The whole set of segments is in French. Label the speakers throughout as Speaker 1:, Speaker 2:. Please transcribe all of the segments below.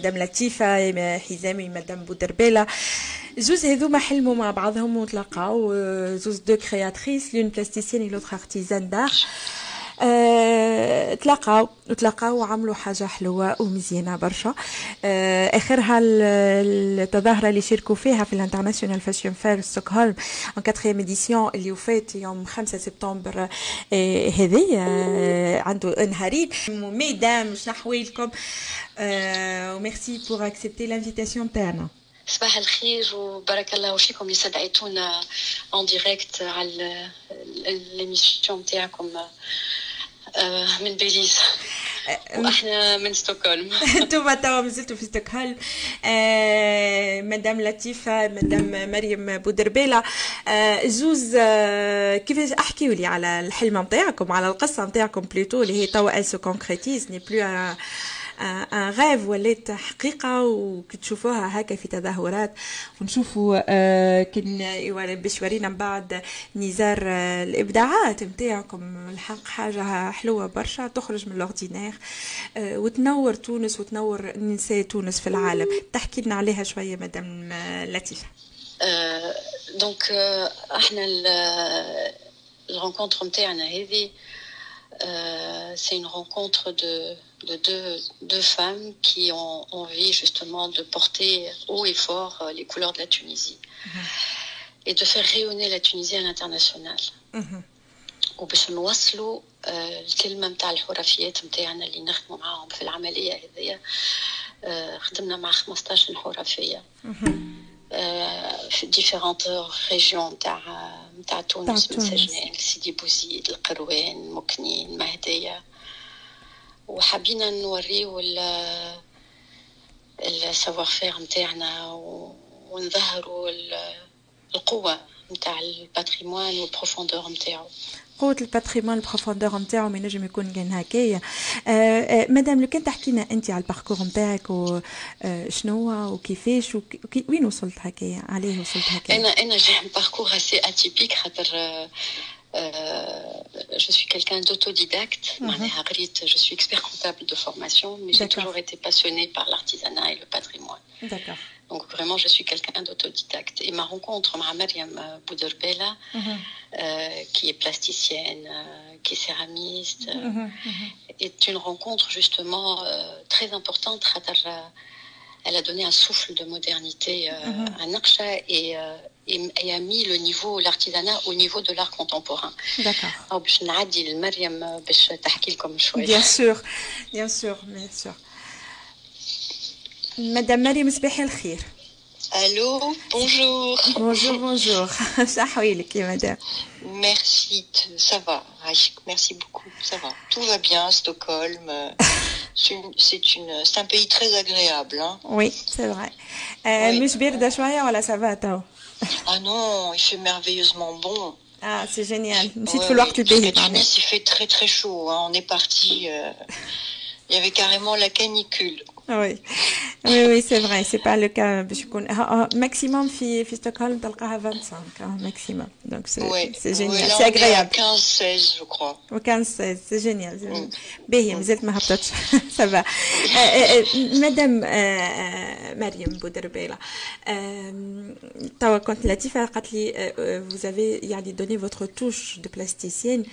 Speaker 1: مدام لطيفة حزامي مدام بودربيلة. زوز هذوما حلموا مع بعضهم وتلاقاو زوز دو كرياتريس لون بلاستيسيان لوتر أرتيزان دار. أه تلاقاو وتلاقاو وعملوا حاجة حلوة ومزيانة برشا. أه اخرها التظاهرة اللي شاركوا فيها في الانترناسيونال فاشن فير ستوكهولم ان كاتريام اديسيون اللي وفات يوم 5 سبتمبر أه هذه أه عنده نهارين ميدام شنو احوالكم أه وميرسي بور اكسبتي لانفيتاسيون تاعنا
Speaker 2: صباح الخير وبارك الله فيكم اللي استدعيتونا اون ديريكت على ليميسيون تاعكم من باريس. وإحنا من ستوكهولم.
Speaker 1: أنتم توا مازلتوا في ستوكهولم. مدام لطيفة مدام مريم بودربيلة. زوز كيفاش احكيوا لي على الحلم نتاعكم على القصة نتاعكم بلوتو اللي هي توا ال سو كونكريتيز ني بلو غاف ولات حقيقه وكتشوفوها هكا في تظاهرات ونشوفوا كان باش يورينا من بعد نزار الإبداعات نتاعكم الحق حاجة حلوة برشا تخرج من الأوردينير وتنور تونس وتنور نساء تونس في العالم. تحكي لنا عليها شوية مدام لطيفة.
Speaker 2: دونك أحنا الرونكونتر نتاعنا هذه c'est une rencontre de de deux, deux femmes qui ont envie justement de porter haut et fort les couleurs de la Tunisie mmh. et de faire rayonner la Tunisie à l'international. وباش نوصلوا الكلمه نتاع الحرفيات نتاعنا اللي نخدموا معاهم في العمليه هذيا خدمنا مع 15 حرفيه في ديفيرونت ريجيون نتاع نتاع تونس من سجنان سيدي بوزيد القروان مكنين مهديه وحبينا نوريو السافوار فير نتاعنا ونظهروا القوة نتاع الباتريمون والبروفوندور نتاعو
Speaker 1: قوة الباتريمون البروفوندور نتاعو ما ينجم يكون كان هكايا مدام لو كان تحكينا انت على الباركور نتاعك وشنو وكيفاش وكي وين وصلت هكايا عليه وصلت هكايا
Speaker 2: انا انا جي باركور اسي اتيبيك خاطر Euh, je suis quelqu'un d'autodidacte. Mm -hmm. Je suis expert comptable de formation, mais j'ai toujours été passionnée par l'artisanat et le patrimoine.
Speaker 1: D'accord.
Speaker 2: Donc vraiment, je suis quelqu'un d'autodidacte. Et ma rencontre Mariam Bouderbella, mm -hmm. euh, qui est plasticienne, euh, qui est céramiste, mm -hmm. est une rencontre justement très importante. Elle a donné un souffle de modernité à Naqsha et et, et, a mis le niveau, l'artisanat au niveau de l'art contemporain.
Speaker 1: D'accord.
Speaker 2: Bien
Speaker 1: sûr, bien sûr, bien sûr. Madame Marie Mesbih Khir.
Speaker 2: Allô, bonjour.
Speaker 1: Bonjour, bonjour. Ça madame?
Speaker 2: Merci, ça va. Merci beaucoup, ça va. Tout va bien, Stockholm. Euh, c'est un pays très agréable. Hein.
Speaker 1: Oui, c'est vrai. Euh, Musbir voilà, ça va, Tao.
Speaker 2: Ah non, il fait merveilleusement bon.
Speaker 1: Ah, c'est génial. Une petite ouais,
Speaker 2: que tu payes. Il fait très très chaud. Hein. On est parti. Euh, il y avait carrément la canicule.
Speaker 1: Oui, oui, oui c'est vrai. C'est pas le cas. Maximum, في في ستوكهولم تلقاها 25 maximum. Donc c'est
Speaker 2: ouais.
Speaker 1: c'est génial.
Speaker 2: Ouais,
Speaker 1: c'est agréable.
Speaker 2: 15-16, je crois.
Speaker 1: 15-16, c'est génial. باهي مازالت ما هبطتش. Ça va. مدام مريم بودربيلة توا كنت لطيفة قالت لي vous avez يعني donné votre touche de plasticienne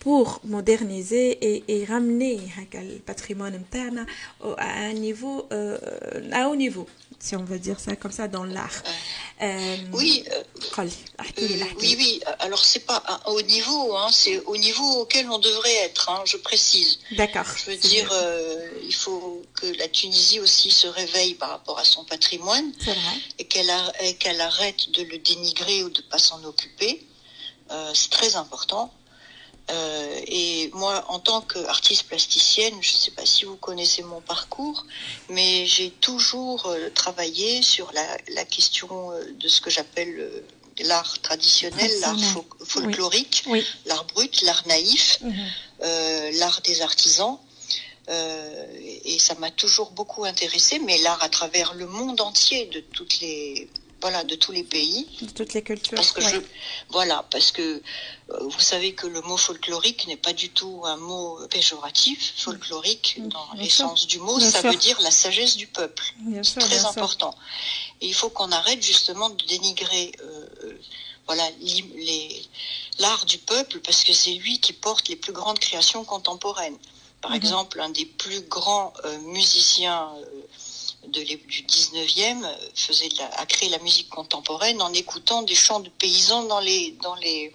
Speaker 1: pour moderniser et, et ramener le patrimoine interne à un niveau, euh, à haut niveau, si on veut dire ça comme ça, dans l'art.
Speaker 2: Euh, oui, euh, oui, oui. Alors c'est pas à haut niveau, hein, c'est au niveau auquel on devrait être. Hein, je précise.
Speaker 1: D'accord.
Speaker 2: Je veux dire, il faut que la Tunisie aussi se réveille par rapport à son patrimoine et qu'elle arrête de le dénigrer ou de pas s'en occuper. c'est très important. Euh, et moi, en tant qu'artiste plasticienne, je ne sais pas si vous connaissez mon parcours, mais j'ai toujours euh, travaillé sur la, la, question de ce que j'appelle l'art traditionnel, l'art fol folklorique,
Speaker 1: oui. Oui.
Speaker 2: l'art brut, l'art naïf, mm -hmm. euh, l'art des artisans. et ça m'a toujours beaucoup intéressé, mais l'art à travers le monde entier, de toutes les
Speaker 3: voilà, de tous les pays.
Speaker 1: De toutes les cultures.
Speaker 3: Parce que je, voilà, parce que euh, vous savez que le mot folklorique n'est pas du tout un mot péjoratif. Folklorique, mm. dans l'essence du mot, ça veut dire la sagesse du peuple. C'est très important. Et il faut qu'on arrête justement de dénigrer, euh, voilà, l'art du peuple, parce que c'est lui qui porte les plus grandes créations contemporaines. Par mm-hmm. exemple, un des plus grands euh, musiciens de, du 19e faisait a créé la musique contemporaine en écoutant des chants de paysans dans les dans les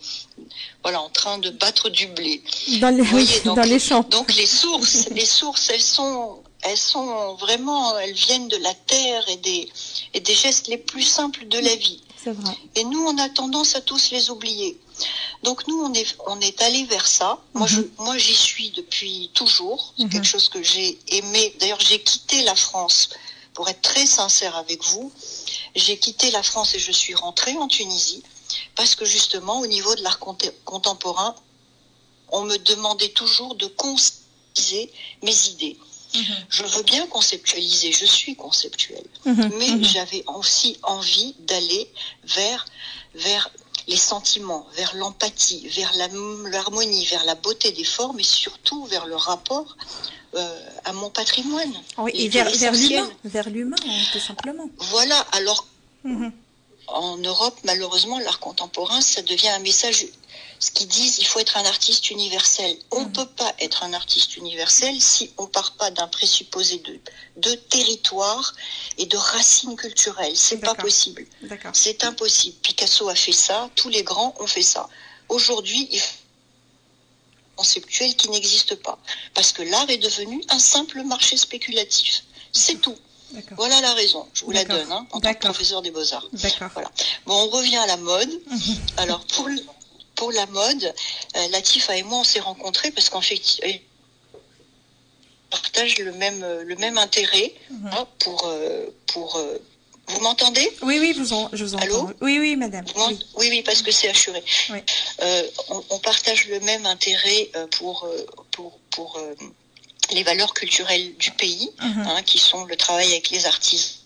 Speaker 3: voilà en train de battre du blé.
Speaker 1: Dans les, donc, dans les champs.
Speaker 3: Donc les sources les sources elles sont elles sont vraiment elles viennent de la terre et des et des gestes les plus simples de la vie.
Speaker 1: Vrai.
Speaker 3: Et nous on a tendance à tous les oublier. Donc nous, on est, on est allé vers ça. Moi, je, mhm. moi, j'y suis depuis toujours. C'est mhm. quelque chose que j'ai aimé. D'ailleurs, j'ai quitté la France pour être très sincère avec vous, j'ai quitté la France et je suis rentrée en Tunisie parce que justement, au niveau de l'art contemporain, on me demandait toujours de conceptualiser mes idées. Mhm. Je veux bien conceptualiser, je suis conceptuelle, mhm. mais mhm. j'avais aussi envie d'aller vers, vers les sentiments, vers l'empathie, vers l'harmonie, vers la beauté des formes et surtout vers le rapport à mon patrimoine.
Speaker 1: Oui, et, vers, l'humain, vers l'humain, hein, tout simplement.
Speaker 3: Voilà, alors mhm. en Europe, malheureusement, l'art contemporain, ça devient un message, ce qu'ils disent, il faut être un artiste universel. On ne mhm. peut pas être un artiste universel si on part pas d'un présupposé de, de territoire et de racines culturelles. C'est pas possible. C'est impossible. Picasso a fait ça, tous les grands ont fait ça. Aujourd'hui, il faut conceptuel qui n'existe pas. Parce que l'art est devenu un simple marché spéculatif. C'est tout. Voilà la raison. Je vous la donne hein, en tant que professeur des beaux-arts. Voilà. Bon, on revient à la mode. Mhm. Alors, pour, pour la mode, euh, Latifa et moi, on s'est rencontrés parce qu'en fait, on partage le même, le même intérêt mhm. hein, pour, euh, pour euh, vous m'entendez?
Speaker 1: Oui, oui, vous en, je vous entends.
Speaker 3: Allô?
Speaker 1: Oui, oui, madame.
Speaker 3: Oui. oui, parce que c'est assuré. Euh, on, partage le même intérêt euh, pour, euh, pour, pour les valeurs culturelles du pays, mhm. hein, qui sont le travail avec les artistes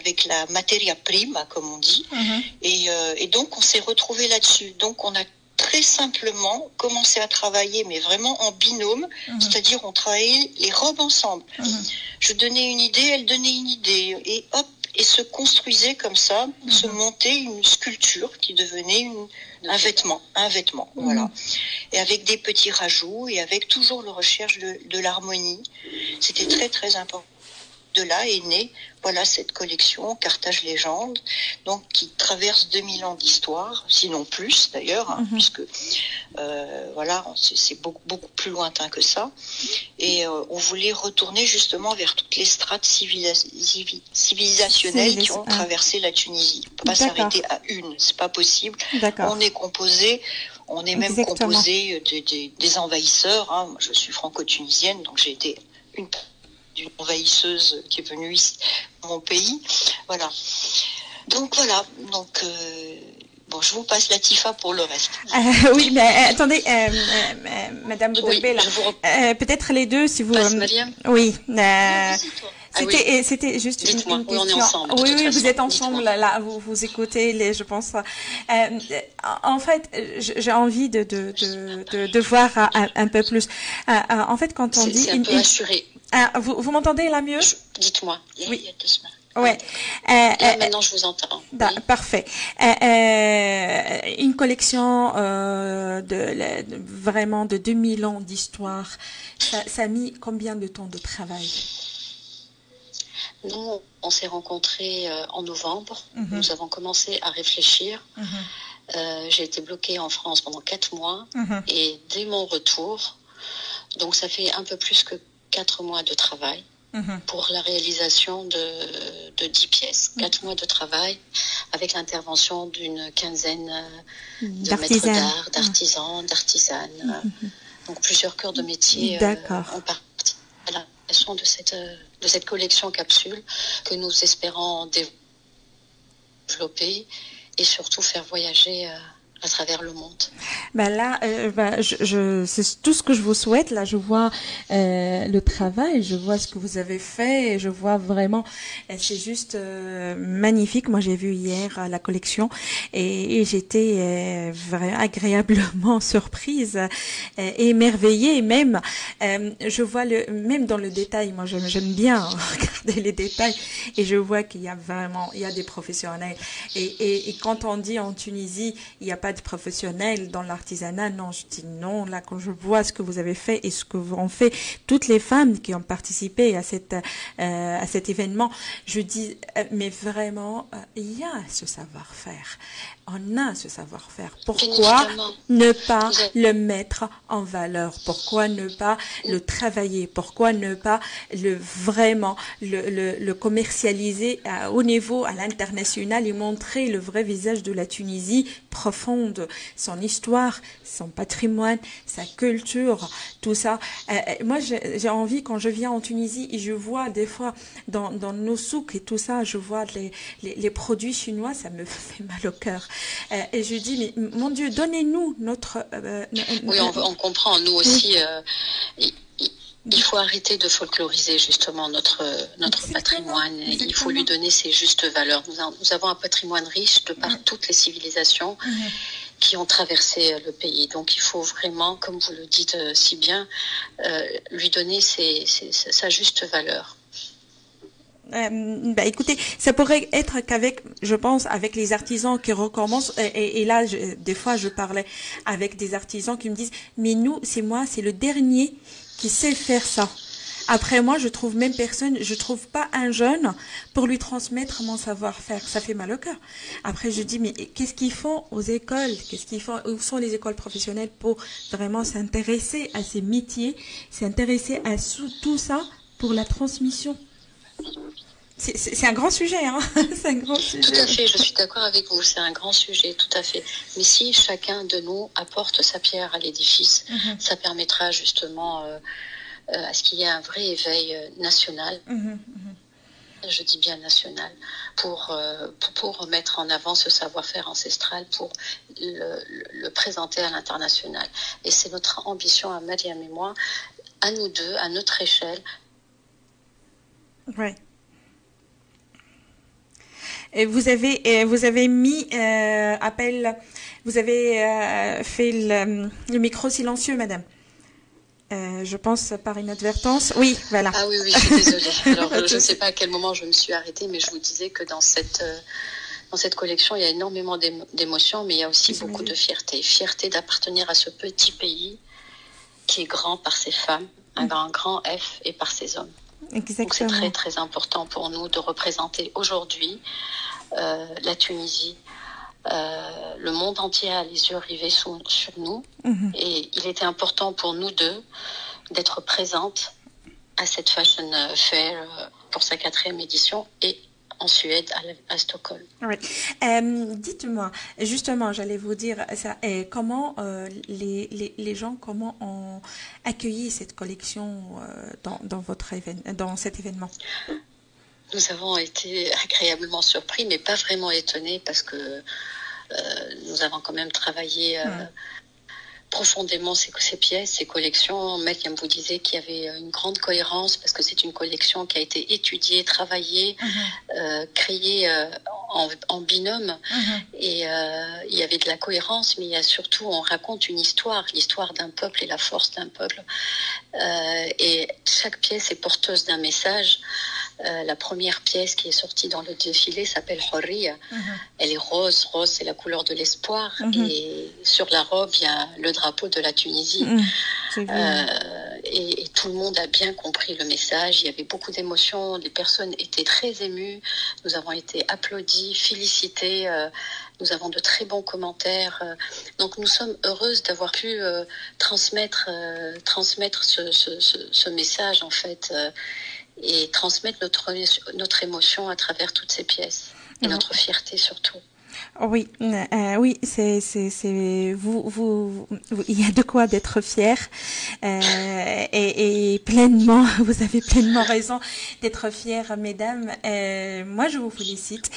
Speaker 3: avec la materia prima, comme on dit. Mhm. et, et, donc, on s'est retrouvé là-dessus. Donc, on a très simplement commencé à travailler, mais vraiment en binôme, mhm. c'est-à-dire on travaillait les robes ensemble. Je donnais une idée, elle donnait une idée, et hop, et se construisait comme ça, se mhm. montait une sculpture qui devenait un vêtement, un vêtement, mhm. voilà. Et avec des petits rajouts et avec toujours la recherche de, de l'harmonie. C'était très très important de là est née voilà cette collection Carthage Légende, donc qui traverse 2000 ans d'histoire, sinon plus d'ailleurs, hein, mhm. puisque euh, voilà c'est beaucoup, beaucoup plus lointain que ça. Et euh, on voulait retourner justement vers toutes les strates civilisationnelles qui ont traversé la Tunisie. On peut pas s'arrêter à une, c'est pas possible. On est composé on est même composé des envahisseurs. Hein. je suis franco-tunisienne, donc j'ai été une d'une envahisseuse qui est venue ici, dans mon pays. Voilà. Donc voilà. Donc euh, bon, je vous passe la Tifa pour le reste.
Speaker 1: Euh, oui, mais euh, attendez, Madame Boudelbé, peut-être les deux, si vous.
Speaker 3: Passe
Speaker 1: oui. C'était, c'était juste une, une, question.
Speaker 3: On est ensemble,
Speaker 1: oui, oui, vous êtes ensemble là, vous, vous écoutez les, je pense. en fait, j'ai envie de de, de, de, voir un, peu plus. en fait, quand on dit,
Speaker 3: c'est un peu assuré.
Speaker 1: Ah, vous, vous m'entendez là mieux?
Speaker 3: Dites-moi.
Speaker 1: Oui. Il y a deux semaines. Ouais.
Speaker 3: Euh, euh, maintenant, je vous entends.
Speaker 1: Parfait. Euh, une collection de, vraiment de 2000 ans d'histoire. Ça, a mis combien de temps de travail?
Speaker 3: Nous, on s'est rencontrés en novembre. Mhm. Nous avons commencé à réfléchir. Mhm. J'ai été bloquée en France pendant quatre mois. Mhm. Et dès mon retour, donc ça fait un peu plus que quatre mois de travail mhm. pour la réalisation de, de 10 pièces. Mhm. Quatre mois de travail avec l'intervention d'une quinzaine euh, de maîtres d'art, d'artisans, d'artisanes. Mhm. Donc plusieurs cœurs de métier
Speaker 1: euh,
Speaker 3: ont parti à la création de cette, euh, de cette collection capsule que nous espérons développer et surtout faire voyager à travers le monde.
Speaker 1: Ben là, euh, ben, c'est tout ce que je vous souhaite. Là, je vois euh, le travail, je vois ce que vous avez fait, et je vois vraiment, c'est juste euh, magnifique. Moi, j'ai vu hier la collection et, et j'étais agréablement surprise, et émerveillée même. je vois le, même dans le détail. Moi, j'aime bien regarder les détails et je vois qu'il y a vraiment, il y a des professionnels. Et, et, et quand on dit en Tunisie, il n'y a pas de professionnels dans l'art non, je dis non. Là, quand je vois ce que vous avez fait et ce que vous ont fait toutes les femmes qui ont participé à cette euh, à cet événement, je dis euh, mais vraiment, euh, il y a ce savoir-faire. On a ce savoir-faire. Pourquoi ne pas le mettre en valeur? Pourquoi ne pas le travailler? Pourquoi ne pas le vraiment le, le, commercialiser à, au niveau à l'international et montrer le vrai visage de la Tunisie profonde, son histoire, son patrimoine, sa culture, tout ça. Euh, euh, moi, j'ai envie quand je viens en Tunisie et je vois des fois dans, dans nos souks et tout ça, je vois les, les, les produits chinois, ça me fait mal au cœur. Euh, et je dis, mais mon Dieu, donnez-nous notre...
Speaker 2: Euh, oui, on, comprend, nous aussi. Il, faut arrêter de folkloriser justement notre, notre patrimoine. Il faut lui donner ses justes valeurs. Nous, avons un patrimoine riche de par toutes les civilisations. qui ont traversé le pays. Donc il faut vraiment, comme vous le dites si bien, lui donner sa juste valeur.
Speaker 1: Euh, bah, écoutez, ça pourrait être qu'avec, je pense, avec les artisans qui recommencent. Et, et là, des fois, je parlais avec des artisans qui me disent, mais nous, c'est moi, c'est le dernier qui sait faire ça. Après moi, je trouve même personne, je trouve pas un jeune pour lui transmettre mon savoir-faire. Ça fait mal au cœur. Après, je dis, mais qu'est-ce qu'ils font aux écoles? Qu'est-ce qu'ils font? Où sont les écoles professionnelles pour vraiment s'intéresser à ces métiers, s'intéresser à tout ça pour la transmission? C'est un grand sujet, hein c'est un grand sujet.
Speaker 2: Tout à fait, je suis d'accord avec vous, c'est un grand sujet, tout à fait. Mais si chacun de nous apporte sa pierre à l'édifice, mhm. ça permettra justement euh, euh, à ce qu'il y ait un vrai éveil euh, national. Mhm, mhm. Je dis bien national, pour, pour, mettre en avant ce savoir-faire ancestral, pour le, le présenter à l'international. Et c'est notre ambition à Mariam et moi, à nous deux, à notre échelle,
Speaker 1: Ouais. Et vous avez vous avez mis euh, appel, vous avez euh, fait le, micro silencieux, madame. Euh, je pense par inadvertance. Oui, voilà.
Speaker 2: Ah oui, oui, je suis désolée. Alors, je ne sais pas à quel moment je me suis arrêtée, mais je vous disais que dans cette, dans cette collection, il y a énormément d'émotions, mais il y a aussi beaucoup de fierté. Fierté d'appartenir à ce petit pays qui est grand par ses femmes, un grand, grand F, et par ses hommes. Donc c'est très très important pour nous de représenter aujourd'hui euh, la Tunisie. Euh, le monde entier a les yeux rivés sur, nous mhm. et il était important pour nous deux d'être présentes à cette Fashion Fair euh, pour sa quatrième édition et en Suède, à, Stockholm.
Speaker 1: Euh, dites-moi, justement, j'allais vous dire ça, et comment euh, les, les, les, gens comment ont accueilli cette collection euh, dans, dans, votre dans cet événement?
Speaker 2: Nous avons été agréablement surpris, mais pas vraiment étonnés parce que nous avons quand même travaillé profondément ces, ces, pièces, ces collections. Mathiam vous disait qu'il y avait une grande cohérence parce que c'est une collection qui a été étudiée, travaillée, mhm. euh, créée euh, en, en, binôme. Mhm. Et euh, il y avait de la cohérence, mais il y a surtout, on raconte une histoire, l'histoire d'un peuple et la force d'un peuple. Euh, et chaque pièce est porteuse d'un message. Euh, la première pièce qui est sortie dans le défilé s'appelle Horriya. Mhm. Elle est rose. Rose, c'est la couleur de l'espoir. Mhm. Et sur la robe, il y a le drapeau de la Tunisie. Mhm. Euh, et, et, tout le monde a bien compris le message. Il y avait beaucoup d'émotions. Les personnes étaient très émues. Nous avons été applaudis, félicités. Euh, nous avons de très bons commentaires. Donc nous sommes heureuses d'avoir pu transmettre, transmettre ce, ce, ce, ce, message en fait et transmettre notre, notre émotion à travers toutes ces pièces et notre fierté surtout.
Speaker 1: Oui, euh, oui, c'est, c'est, c'est, vous, vous, il y a de quoi d'être fier euh, et, et, pleinement, vous avez pleinement raison d'être fier, mesdames. Euh, moi, je vous félicite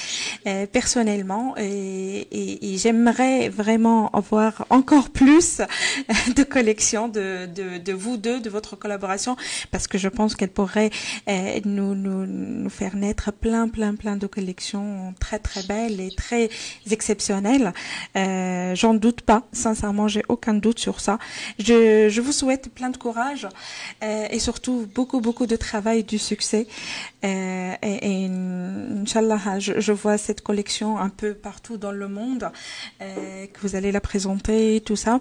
Speaker 1: euh, personnellement et, et, et, j'aimerais vraiment avoir encore plus de collections de, de, de, vous deux, de votre collaboration, parce que je pense qu'elle pourrait euh, nous, nous, nous faire naître plein, plein, plein de collections très, très belles et très exceptionnel. Euh, J'en doute pas, sincèrement, j'ai aucun doute sur ça. Je, vous souhaite plein de courage euh, et surtout beaucoup, beaucoup de travail, du succès. Euh, et, et Inch'Allah, je, je, vois cette collection un peu partout dans le monde, euh, que vous allez la présenter, tout ça.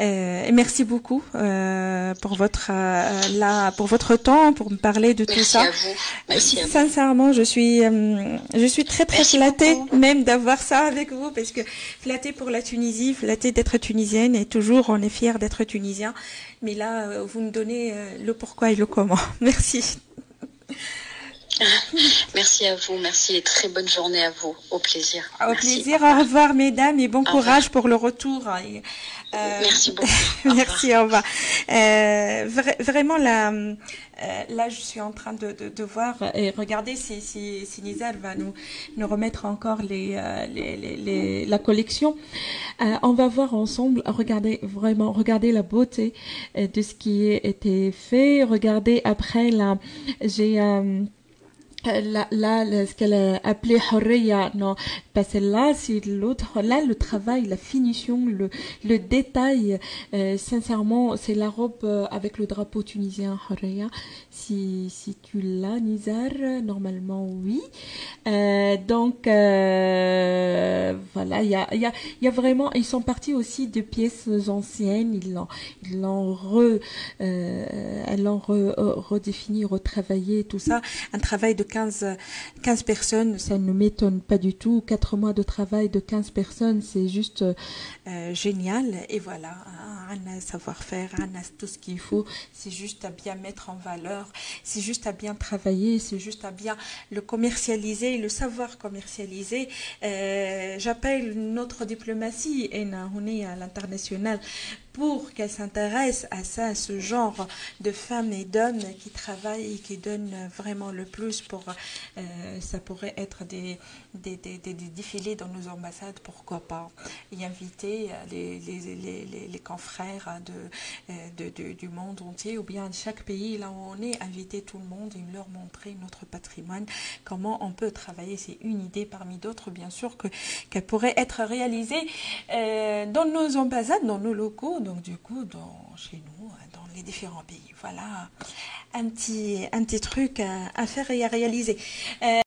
Speaker 1: Euh, et merci beaucoup euh, pour votre là, pour votre temps, pour me parler de
Speaker 2: merci
Speaker 1: tout ça.
Speaker 2: À vous. Merci
Speaker 1: Sincèrement, je suis, je suis très très
Speaker 2: merci
Speaker 1: flattée
Speaker 2: beaucoup.
Speaker 1: même d'avoir ça avec vous parce que flattée pour la Tunisie, flattée d'être tunisienne et toujours on est fier d'être tunisien. Mais là, vous me donnez le pourquoi et le comment. Merci.
Speaker 2: Merci à vous, merci et très bonne journée à vous. Au plaisir.
Speaker 1: Au
Speaker 2: merci.
Speaker 1: plaisir, au revoir mesdames et bon
Speaker 2: au
Speaker 1: courage
Speaker 2: revoir.
Speaker 1: pour le retour.
Speaker 2: Euh, merci beaucoup.
Speaker 1: merci, au revoir. Euh, vra vraiment là, euh, là je suis en train de, de, de voir et regarder si, si, si Nizar va nous, nous remettre encore les, les, les, les, la collection. on va voir ensemble, regardez vraiment, regardez la beauté de ce qui a été fait. Regardez après là, j'ai là, là, ce qu'elle a appelé Horeya, non, parce que là, c'est l'autre, là, le travail, la finition, le, le détail, euh, sincèrement, c'est la robe euh, avec le drapeau tunisien Horeya. Si, si tu l'as, Nizar, normalement, oui. Euh, donc, voilà, il y a, y y a vraiment, ils sont partis aussi de pièces anciennes, ils l'ont, ils l'ont re, redéfini, retravaillé, tout ça. Un travail de 15, 15 personnes, ça ne m'étonne pas du tout. Quatre mois de travail de 15 personnes, c'est juste euh, génial. Et voilà, un savoir-faire, tout ce qu'il faut. C'est juste à bien mettre en valeur, c'est juste à bien travailler, c'est juste à bien le commercialiser, le savoir commercialiser. Euh, J'appelle notre diplomatie, et on est à l'international, pour qu'elle s'intéresse à ça, à ce genre de femmes et d'hommes qui travaillent et qui donnent vraiment le plus pour euh, ça pourrait être des, des, des, des, défilés dans nos ambassades, pourquoi pas y inviter les, les, les, les, les confrères de, de, de, du monde entier ou bien de chaque pays là où on est, inviter tout le monde et leur montrer notre patrimoine, comment on peut travailler, c'est une idée parmi d'autres bien sûr que qu'elle pourrait être réalisée euh, dans nos ambassades, dans nos donc du coup dans, chez nous, dans les différents pays. Voilà un petit, un petit truc à, à faire et à réaliser. Euh,